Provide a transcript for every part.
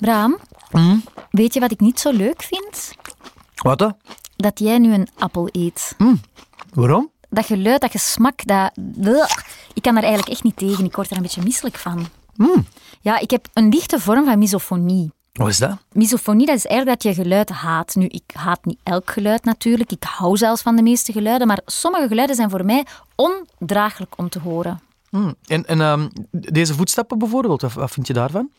Bram, Mm. weet je wat ik niet zo leuk vind? Wat dan? Dat jij nu een appel eet. Waarom? Dat geluid, dat gesmak, dat... Ik kan daar eigenlijk echt niet tegen. Ik word er een beetje misselijk van. Mm. Ja, ik heb een lichte vorm van misofonie. Wat is dat? Misofonie, dat is eigenlijk dat je geluid haat. Nu, ik haat niet elk geluid natuurlijk. Ik hou zelfs van de meeste geluiden. Maar sommige geluiden zijn voor mij ondraaglijk om te horen. En, en ehm, deze voetstappen bijvoorbeeld, wat, wat vind je daarvan?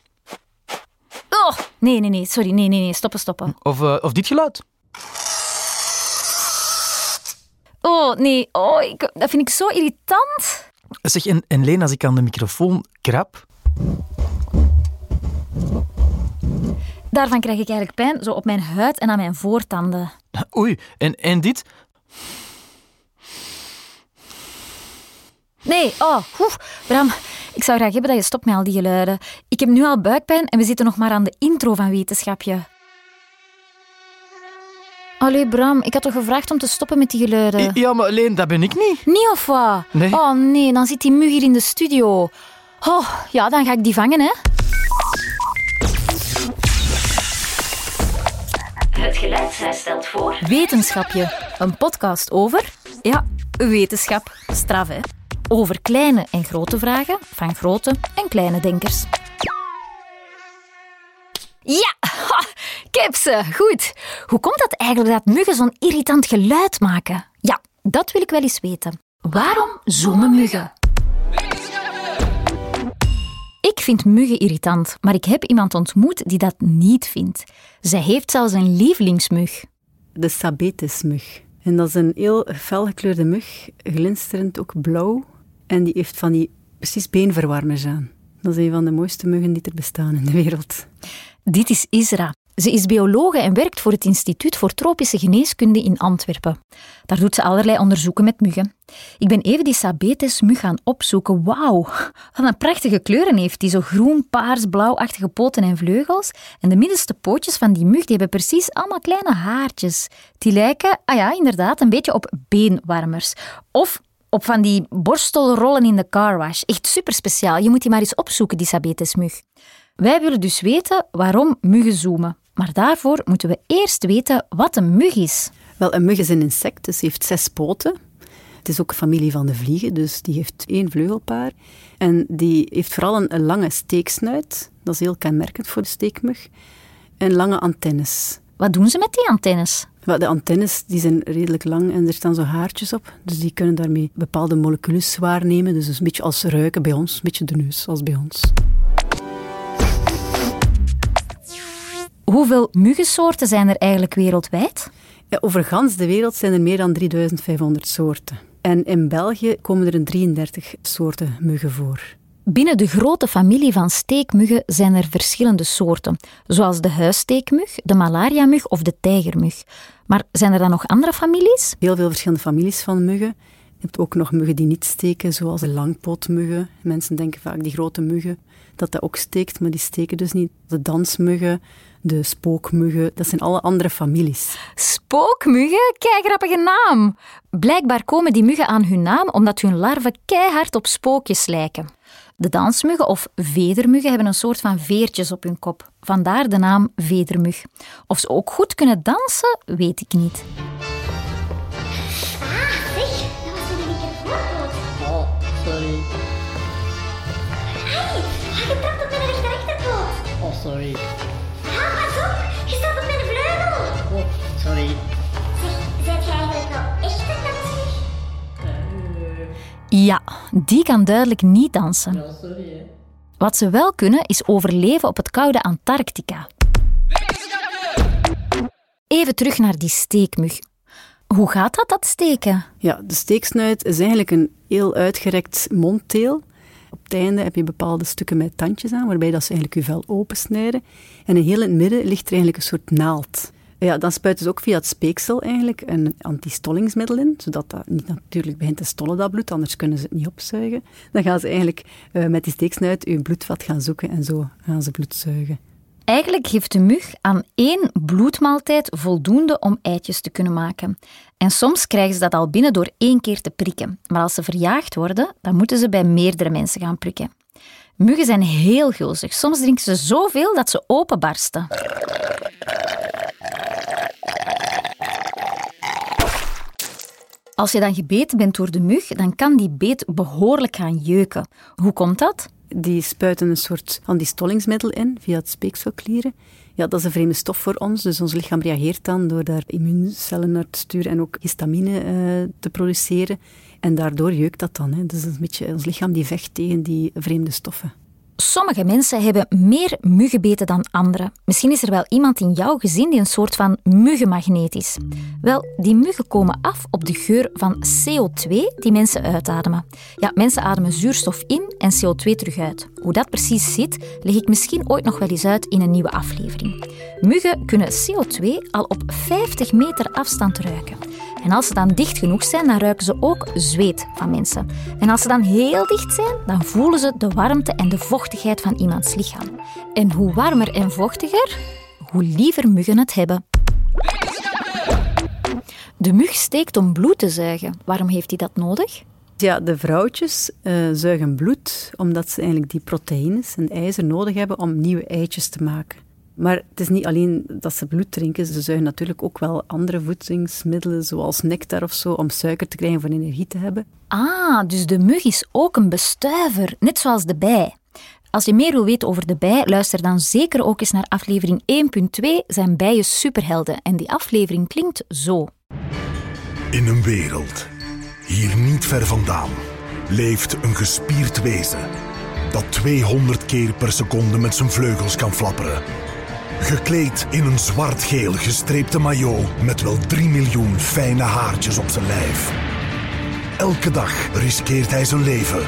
Oh, nee, nee, nee. Sorry. Nee, nee, nee. Stoppen, stoppen. Of, eh, of dit geluid? Oh, nee. Oh, ik, dat vind ik zo irritant. Zeg, en, en Leen, als ik aan de microfoon krap... Daarvan krijg ik eigenlijk pijn, zo op mijn huid en aan mijn voortanden. Oei, en, en dit? Nee, oh, Bram, ik zou graag hebben dat je stopt met al die geluiden. Ik heb nu al buikpijn en we zitten nog maar aan de intro van Wetenschapje. Allee, Bram, ik had toch gevraagd om te stoppen met die geluiden? Ja, maar Leen, dat ben ik niet. Niet of wat? Nee. Oh nee, dan zit die mug hier in de studio. Oh, ja, dan ga ik die vangen, hè. Het geluidshuis stelt voor. Wetenschapje, een podcast over... Ja, wetenschap. Straf, hè. Over kleine en grote vragen van grote en kleine denkers. Ja, ze. Goed. Hoe komt dat eigenlijk dat muggen zo'n irritant geluid maken? Ja, dat wil ik wel eens weten. Waarom zoomen muggen? Ik vind muggen irritant, maar ik heb iemand ontmoet die dat niet vindt. Zij heeft zelfs een lievelingsmug. de sabetismug. En dat is een heel felgekleurde mug, glinsterend ook blauw. En die heeft van die precies beenverwarmers aan. Dat is een van de mooiste muggen die er bestaan in de wereld. Dit is Isra. Ze is biologe en werkt voor het Instituut voor Tropische Geneeskunde in Antwerpen. Daar doet ze allerlei onderzoeken met muggen. Ik ben even die Sabetes-mug gaan opzoeken. Wauw, wat een prachtige kleuren heeft die. Zo groen, paars, blauwachtige poten en vleugels. En de middelste pootjes van die mug hebben precies allemaal kleine haartjes. Die lijken, ah ja, inderdaad, een beetje op beenwarmers. Of op van die borstelrollen in de carwash. Echt super speciaal. Je moet die maar eens opzoeken, die Sabetes-mug. Wij willen dus weten waarom muggen zoomen. Maar daarvoor moeten we eerst weten wat een mug is. Wel, een mug is een insect, dus heeft zes poten. Het is ook een familie van de vliegen, dus die heeft één vleugelpaar. En die heeft vooral een, lange steeksnuit. Dat is heel kenmerkend voor de steekmug. En lange antennes. Wat doen ze met die antennes? De antennes die zijn redelijk lang en er staan zo haartjes op. Dus die kunnen daarmee bepaalde moleculen waarnemen. Dus een beetje als ruiken bij ons, een beetje de neus als bij ons. Hoeveel muggensoorten zijn er eigenlijk wereldwijd? Ja, over gans de wereld zijn er meer dan 3500 soorten. En in België komen er een 33 soorten muggen voor. Binnen de grote familie van steekmuggen zijn er verschillende soorten, zoals de huissteekmug, de malariamug of de tijgermug. Maar zijn er dan nog andere families? Heel veel verschillende families van muggen. Je hebt ook nog muggen die niet steken, zoals de langpootmuggen. Mensen denken vaak die grote muggen, dat dat ook steekt, maar die steken dus niet. De dansmuggen, de spookmuggen, dat zijn alle andere families. Spookmuggen? Kei grappige naam. Blijkbaar komen die muggen aan hun naam omdat hun larven keihard op spookjes lijken. De dansmuggen of vedermuggen hebben een soort van veertjes op hun kop. Vandaar de naam vedermug. Of ze ook goed kunnen dansen, weet ik niet. Zeg, dat was een dikke voorpoot. Oh, sorry. Hey, ga je trapt op mijn rechter rechterpoot. Oh, sorry. Ha, pas op, je staat op mijn vleugel. Oh, sorry. Ja, die kan duidelijk niet dansen. Ja, sorry, hè. Wat ze wel kunnen, is overleven op het koude Antarctica. Even terug naar die steekmug. Hoe gaat dat, dat steken? Ja, de steeksnuit is eigenlijk een heel uitgerekt monddeel. Op het einde heb je bepaalde stukken met tandjes aan, waarbij dat ze eigenlijk je vel opensnijden. En in heel in het midden ligt er eigenlijk een soort naald. Ja, dan spuiten ze ook via het speeksel eigenlijk een antistollingsmiddel in, zodat dat niet natuurlijk begint te stollen, dat bloed, anders kunnen ze het niet opzuigen. Dan gaan ze eigenlijk eh, met die steeksnuit je bloedvat gaan zoeken en zo gaan ze bloed zuigen. Eigenlijk geeft de mug aan één bloedmaaltijd voldoende om eitjes te kunnen maken. En soms krijgen ze dat al binnen door één keer te prikken. Maar als ze verjaagd worden, dan moeten ze bij meerdere mensen gaan prikken. Muggen zijn heel gulzig. Soms drinken ze zoveel dat ze openbarsten. Als je dan gebeten bent door de mug, dan kan die beet behoorlijk gaan jeuken. Hoe komt dat? Die spuiten een soort antistollingsmiddel in via het speekselklieren. Ja, dat is een vreemde stof voor ons, dus ons lichaam reageert dan door daar immuuncellen naar te sturen en ook histamine eh, te produceren. En daardoor jeukt dat dan. Hè. Dus een beetje ons lichaam die vecht tegen die vreemde stoffen. Sommige mensen hebben meer muggenbeten dan anderen. Misschien is er wel iemand in jouw gezin die een soort van muggenmagneet is. Wel, die muggen komen af op de geur van CO2 die mensen uitademen. Ja, mensen ademen zuurstof in en CO2 terug uit. Hoe dat precies zit, leg ik misschien ooit nog wel eens uit in een nieuwe aflevering. Muggen kunnen CO2 al op 50 meter afstand ruiken. En als ze dan dicht genoeg zijn, dan ruiken ze ook zweet van mensen. En als ze dan heel dicht zijn, dan voelen ze de warmte en de vochtigheid van iemands lichaam. En hoe warmer en vochtiger, hoe liever muggen het hebben. De mug steekt om bloed te zuigen. Waarom heeft hij dat nodig? Ja, de vrouwtjes uh, zuigen bloed omdat ze eigenlijk die proteïnes en ijzer nodig hebben om nieuwe eitjes te maken. Maar het is niet alleen dat ze bloed drinken, ze zuigen natuurlijk ook wel andere voedingsmiddelen, zoals nectar of zo, om suiker te krijgen voor energie te hebben. Ah, dus de mug is ook een bestuiver, net zoals de bij. Als je meer wil weten over de bij, luister dan zeker ook eens naar aflevering 1.2, zijn bijen superhelden. En die aflevering klinkt zo. In een wereld, hier niet ver vandaan, leeft een gespierd wezen dat 200 keer per seconde met zijn vleugels kan flapperen. Gekleed in een zwart-geel gestreepte maillot met wel 3 miljoen fijne haartjes op zijn lijf. Elke dag riskeert hij zijn leven.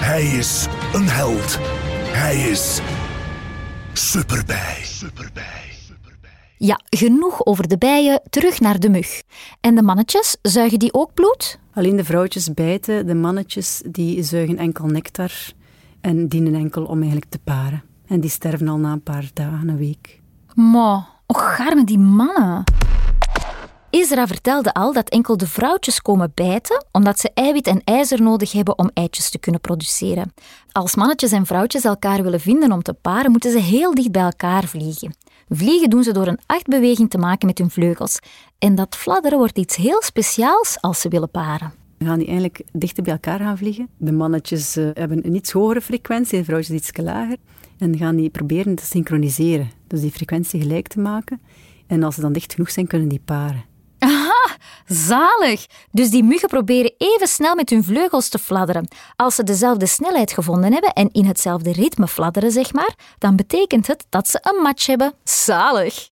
Hij is een held. Hij is Superbij. Superbij. Ja, genoeg over de bijen, terug naar de mug. En de mannetjes, zuigen die ook bloed? Alleen de vrouwtjes bijten, de mannetjes die zuigen enkel nectar en dienen enkel om eigenlijk te paren. En die sterven al na een paar dagen, een week. Maar, och garme die mannen. Isra vertelde al dat enkel de vrouwtjes komen bijten omdat ze eiwit en ijzer nodig hebben om eitjes te kunnen produceren. Als mannetjes en vrouwtjes elkaar willen vinden om te paren, moeten ze heel dicht bij elkaar vliegen. Vliegen doen ze door een achtbeweging te maken met hun vleugels. En dat fladderen wordt iets heel speciaals als ze willen paren. Dan gaan die eigenlijk dichter bij elkaar gaan vliegen. De mannetjes uh, hebben een iets hogere frequentie, de vrouwtjes iets lager. En gaan die proberen te synchroniseren. Dus die frequentie gelijk te maken. En als ze dan dicht genoeg zijn, kunnen die paren. Aha, zalig! Dus die muggen proberen even snel met hun vleugels te fladderen. Als ze dezelfde snelheid gevonden hebben en in hetzelfde ritme fladderen, zeg maar, dan betekent het dat ze een match hebben. Zalig!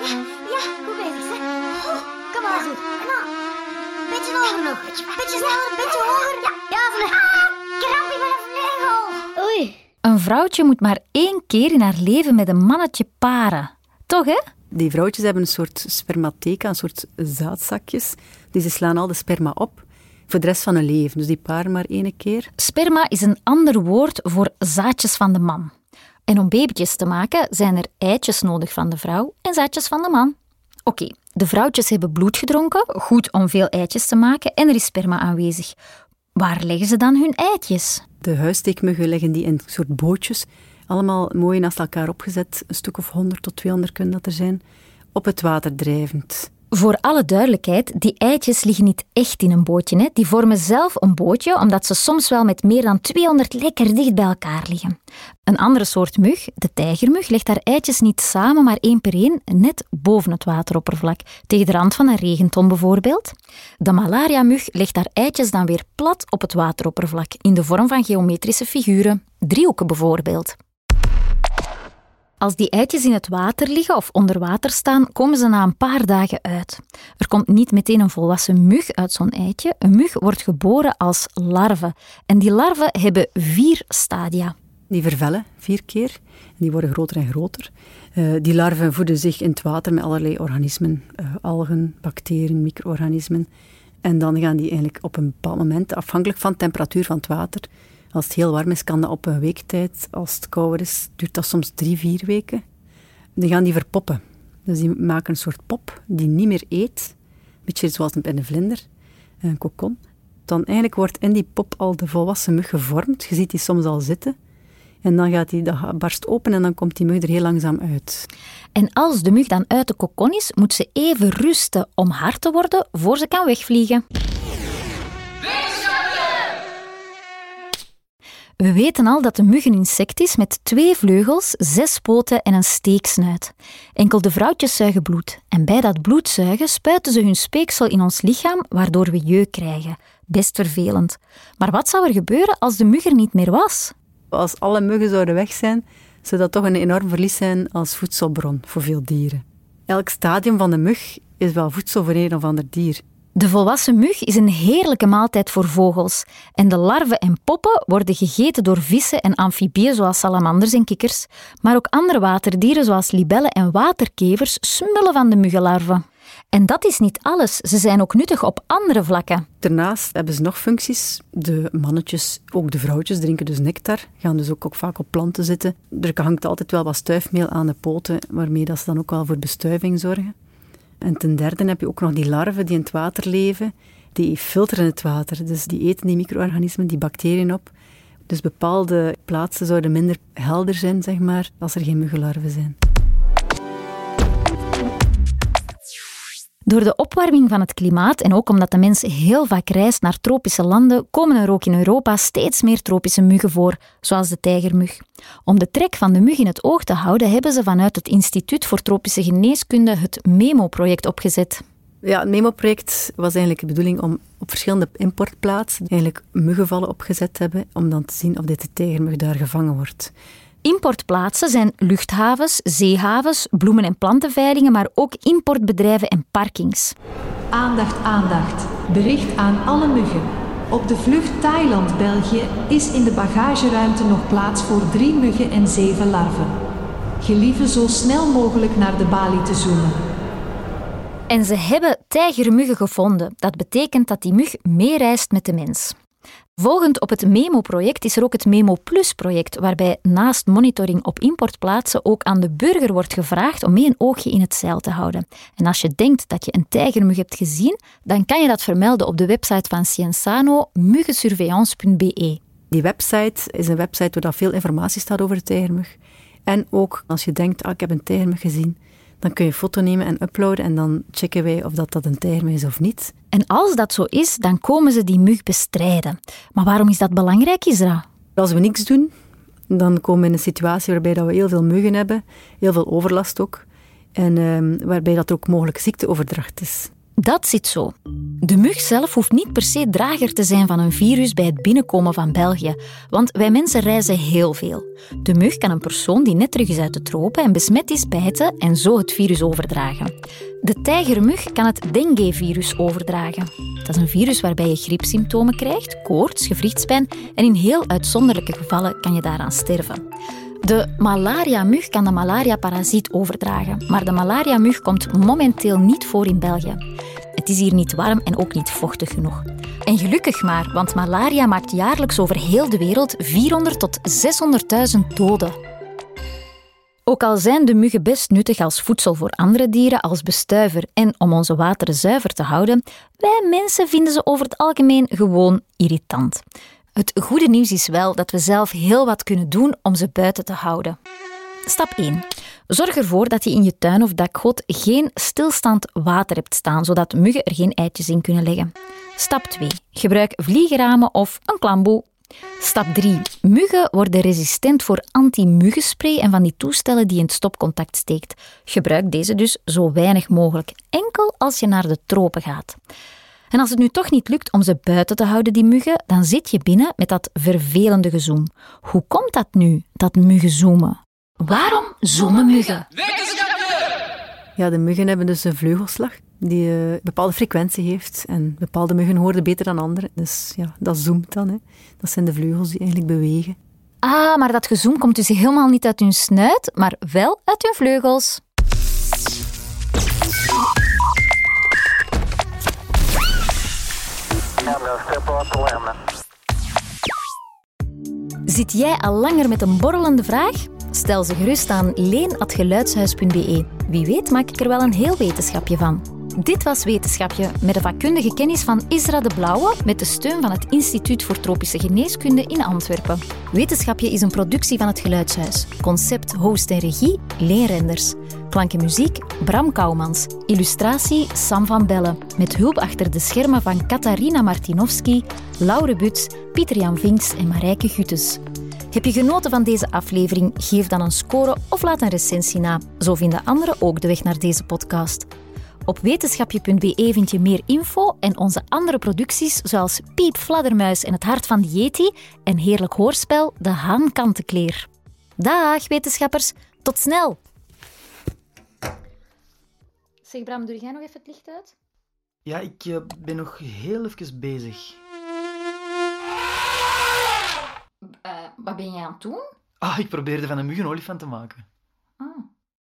Ja, goed bezig, hè? Oh, kom maar goed. En dan, beetje hoger nog. Beetje sneller, beetje hoger. Ja, ja, van ah, kramp in mijn vleugel. Oei. Een vrouwtje moet maar één keer in haar leven met een mannetje paren. Toch, hè? Die vrouwtjes hebben een soort spermatheca, een soort zaadzakjes. Die ze slaan al de sperma op voor de rest van hun leven. Dus die paren maar één keer. Sperma is een ander woord voor zaadjes van de man. En om babytjes te maken zijn er eitjes nodig van de vrouw en zaadjes van de man. Oké, de vrouwtjes hebben bloed gedronken, goed om veel eitjes te maken, en er is sperma aanwezig. Waar leggen ze dan hun eitjes? De huissteekmuggen leggen die in soort bootjes, allemaal mooi naast elkaar opgezet, een stuk of 100 tot 200 kunnen dat er zijn, op het water drijvend. Voor alle duidelijkheid, die eitjes liggen niet echt in een bootje. Hè. Die vormen zelf een bootje, omdat ze soms wel met meer dan 200 lekker dicht bij elkaar liggen. Een andere soort mug, de tijgermug, legt haar eitjes niet samen, maar één per één, net boven het wateroppervlak, tegen de rand van een regenton bijvoorbeeld. De malaria-mug legt haar eitjes dan weer plat op het wateroppervlak, in de vorm van geometrische figuren, driehoeken bijvoorbeeld. Als die eitjes in het water liggen of onder water staan, komen ze na een paar dagen uit. Er komt niet meteen een volwassen mug uit zo'n eitje. Een mug wordt geboren als larve. En die larven hebben vier stadia. Die vervellen vier keer die worden groter en groter. Uh, die larven voeden zich in het water met allerlei organismen, uh, algen, bacteriën, micro-organismen. En dan gaan die eigenlijk op een bepaald moment, afhankelijk van de temperatuur van het water, als het heel warm is, kan dat op een week tijd. Als het kouder is, duurt dat soms drie, vier weken. Dan gaan die verpoppen. Dus die maken een soort pop die niet meer eet. Een beetje zoals bij een vlinder, een kokon. Dan eigenlijk wordt in die pop al de volwassen mug gevormd. Je ziet die soms al zitten. En dan gaat die, dat barst open en dan komt die mug er heel langzaam uit. En als de mug dan uit de kokon is, moet ze even rusten om hard te worden voor ze kan wegvliegen. We weten al dat de mug een insect is met twee vleugels, zes poten en een steeksnuit. Enkel de vrouwtjes zuigen bloed. En bij dat bloedzuigen spuiten ze hun speeksel in ons lichaam, waardoor we jeuk krijgen. Best vervelend. Maar wat zou er gebeuren als de mug er niet meer was? Als alle muggen zouden weg zijn, zou dat toch een enorm verlies zijn als voedselbron voor veel dieren. Elk stadium van de mug is wel voedsel voor een of ander dier. De volwassen mug is een heerlijke maaltijd voor vogels. En de larven en poppen worden gegeten door vissen en amfibieën zoals salamanders en kikkers. Maar ook andere waterdieren zoals libellen en waterkevers smullen van de muggenlarven. En dat is niet alles. Ze zijn ook nuttig op andere vlakken. Daarnaast hebben ze nog functies. De mannetjes, ook de vrouwtjes, drinken dus nectar, gaan dus ook, ook vaak op planten zitten. Er hangt altijd wel wat stuifmeel aan de poten, waarmee dat ze dan ook wel voor bestuiving zorgen. En ten derde heb je ook nog die larven die in het water leven. Die filteren het water, dus die eten die micro-organismen, die bacteriën op. Dus bepaalde plaatsen zouden minder helder zijn, zeg maar, als er geen muggenlarven zijn. Door de opwarming van het klimaat en ook omdat de mens heel vaak reist naar tropische landen, komen er ook in Europa steeds meer tropische muggen voor, zoals de tijgermug. Om de trek van de mug in het oog te houden, hebben ze vanuit het Instituut voor Tropische Geneeskunde het MEMO-project opgezet. Ja, het MEMO-project was eigenlijk de bedoeling om op verschillende importplaatsen eigenlijk muggenvallen opgezet te hebben, om dan te zien of dit de tijgermug daar gevangen wordt. Importplaatsen zijn luchthavens, zeehavens, bloemen- en plantenveilingen, maar ook importbedrijven en parkings. Aandacht, aandacht. Bericht aan alle muggen. Op de vlucht Thailand-België is in de bagageruimte nog plaats voor drie muggen en zeven larven. Gelieve zo snel mogelijk naar de balie te zoomen. En ze hebben tijgermuggen gevonden. Dat betekent dat die mug meereist met de mens. Volgend op het MEMO-project is er ook het MEMO Plus-project, waarbij naast monitoring op importplaatsen ook aan de burger wordt gevraagd om mee een oogje in het zeil te houden. En als je denkt dat je een tijgermug hebt gezien, dan kan je dat vermelden op de website van Cienzano, muggensurveillance.be. Die website is een website waar veel informatie staat over de tijgermug. En ook als je denkt, ah, ik heb een tijgermug gezien, dan kun je een foto nemen en uploaden en dan checken wij of dat, dat een tijgermug is of niet. En als dat zo is, dan komen ze die mug bestrijden. Maar waarom is dat belangrijk, Isra? Als we niks doen, dan komen we in een situatie waarbij dat we heel veel muggen hebben, heel veel overlast ook, en ehm, waarbij dat er ook mogelijk ziekteoverdracht is. Dat zit zo. De mug zelf hoeft niet per se drager te zijn van een virus bij het binnenkomen van België, want wij mensen reizen heel veel. De mug kan een persoon die net terug is uit de tropen en besmet is bijten en zo het virus overdragen. De tijgermug kan het dengue-virus overdragen. Dat is een virus waarbij je griepsymptomen krijgt, koorts, gewrichtspijn en in heel uitzonderlijke gevallen kan je daaraan sterven. De malaria-mug kan de malaria-parasiet overdragen, maar de malaria-mug komt momenteel niet voor in België. Het is hier niet warm en ook niet vochtig genoeg. En gelukkig maar, want malaria maakt jaarlijks over heel de wereld 400 tot 600.000 doden. Ook al zijn de muggen best nuttig als voedsel voor andere dieren, als bestuiver en om onze wateren zuiver te houden, wij mensen vinden ze over het algemeen gewoon irritant. Het goede nieuws is wel dat we zelf heel wat kunnen doen om ze buiten te houden. Stap 1. Zorg ervoor dat je in je tuin of dakgoot geen stilstaand water hebt staan, zodat muggen er geen eitjes in kunnen leggen. Stap 2. Gebruik vliegenramen of een klamboe. Stap 3. Muggen worden resistent voor anti-muggenspray en van die toestellen die in het stopcontact steekt. Gebruik deze dus zo weinig mogelijk, enkel als je naar de tropen gaat. En als het nu toch niet lukt om ze buiten te houden, die muggen, dan zit je binnen met dat vervelende gezoem. Hoe komt dat nu, dat muggen zoomen? Waarom zoomen muggen? Ja, de muggen hebben dus een vleugelslag die een bepaalde frequentie heeft. En bepaalde muggen horen beter dan andere. Dus ja, dat zoomt dan. Hè. Dat zijn de vleugels die eigenlijk bewegen. Ah, maar dat gezoem komt dus helemaal niet uit hun snuit, maar wel uit hun vleugels. Zit jij al langer met een borrelende vraag? Stel ze gerust aan leen.geluidshuis.be. Wie weet maak ik er wel een heel wetenschapje van. Dit was Wetenschapje met de vakkundige kennis van Isra de Blauwe met de steun van het Instituut voor Tropische Geneeskunde in Antwerpen. Wetenschapje is een productie van het Geluidshuis. Concept, host en regie Leen Renders. Klank en muziek Bram Kouwmans. Illustratie Sam van Bellen. Met hulp achter de schermen van Katarina Martinovski, Laure Buts, Pieter-Jan Vinks en Marijke Guttes. Heb je genoten van deze aflevering? Geef dan een score of laat een recensie na. Zo vinden anderen ook de weg naar deze podcast. Op wetenschapje.be vind je meer info en onze andere producties zoals Piep, Fladdermuis en Het Hart van de Yeti en heerlijk hoorspel De Haan Kantenkleer. Dag wetenschappers, tot snel! Zeg Bram, doe jij nog even het licht uit? Ja, ik eh, ben nog heel even bezig. Uh, wat ben jij aan het doen? Ah, ik probeerde van een mug een olifant te maken.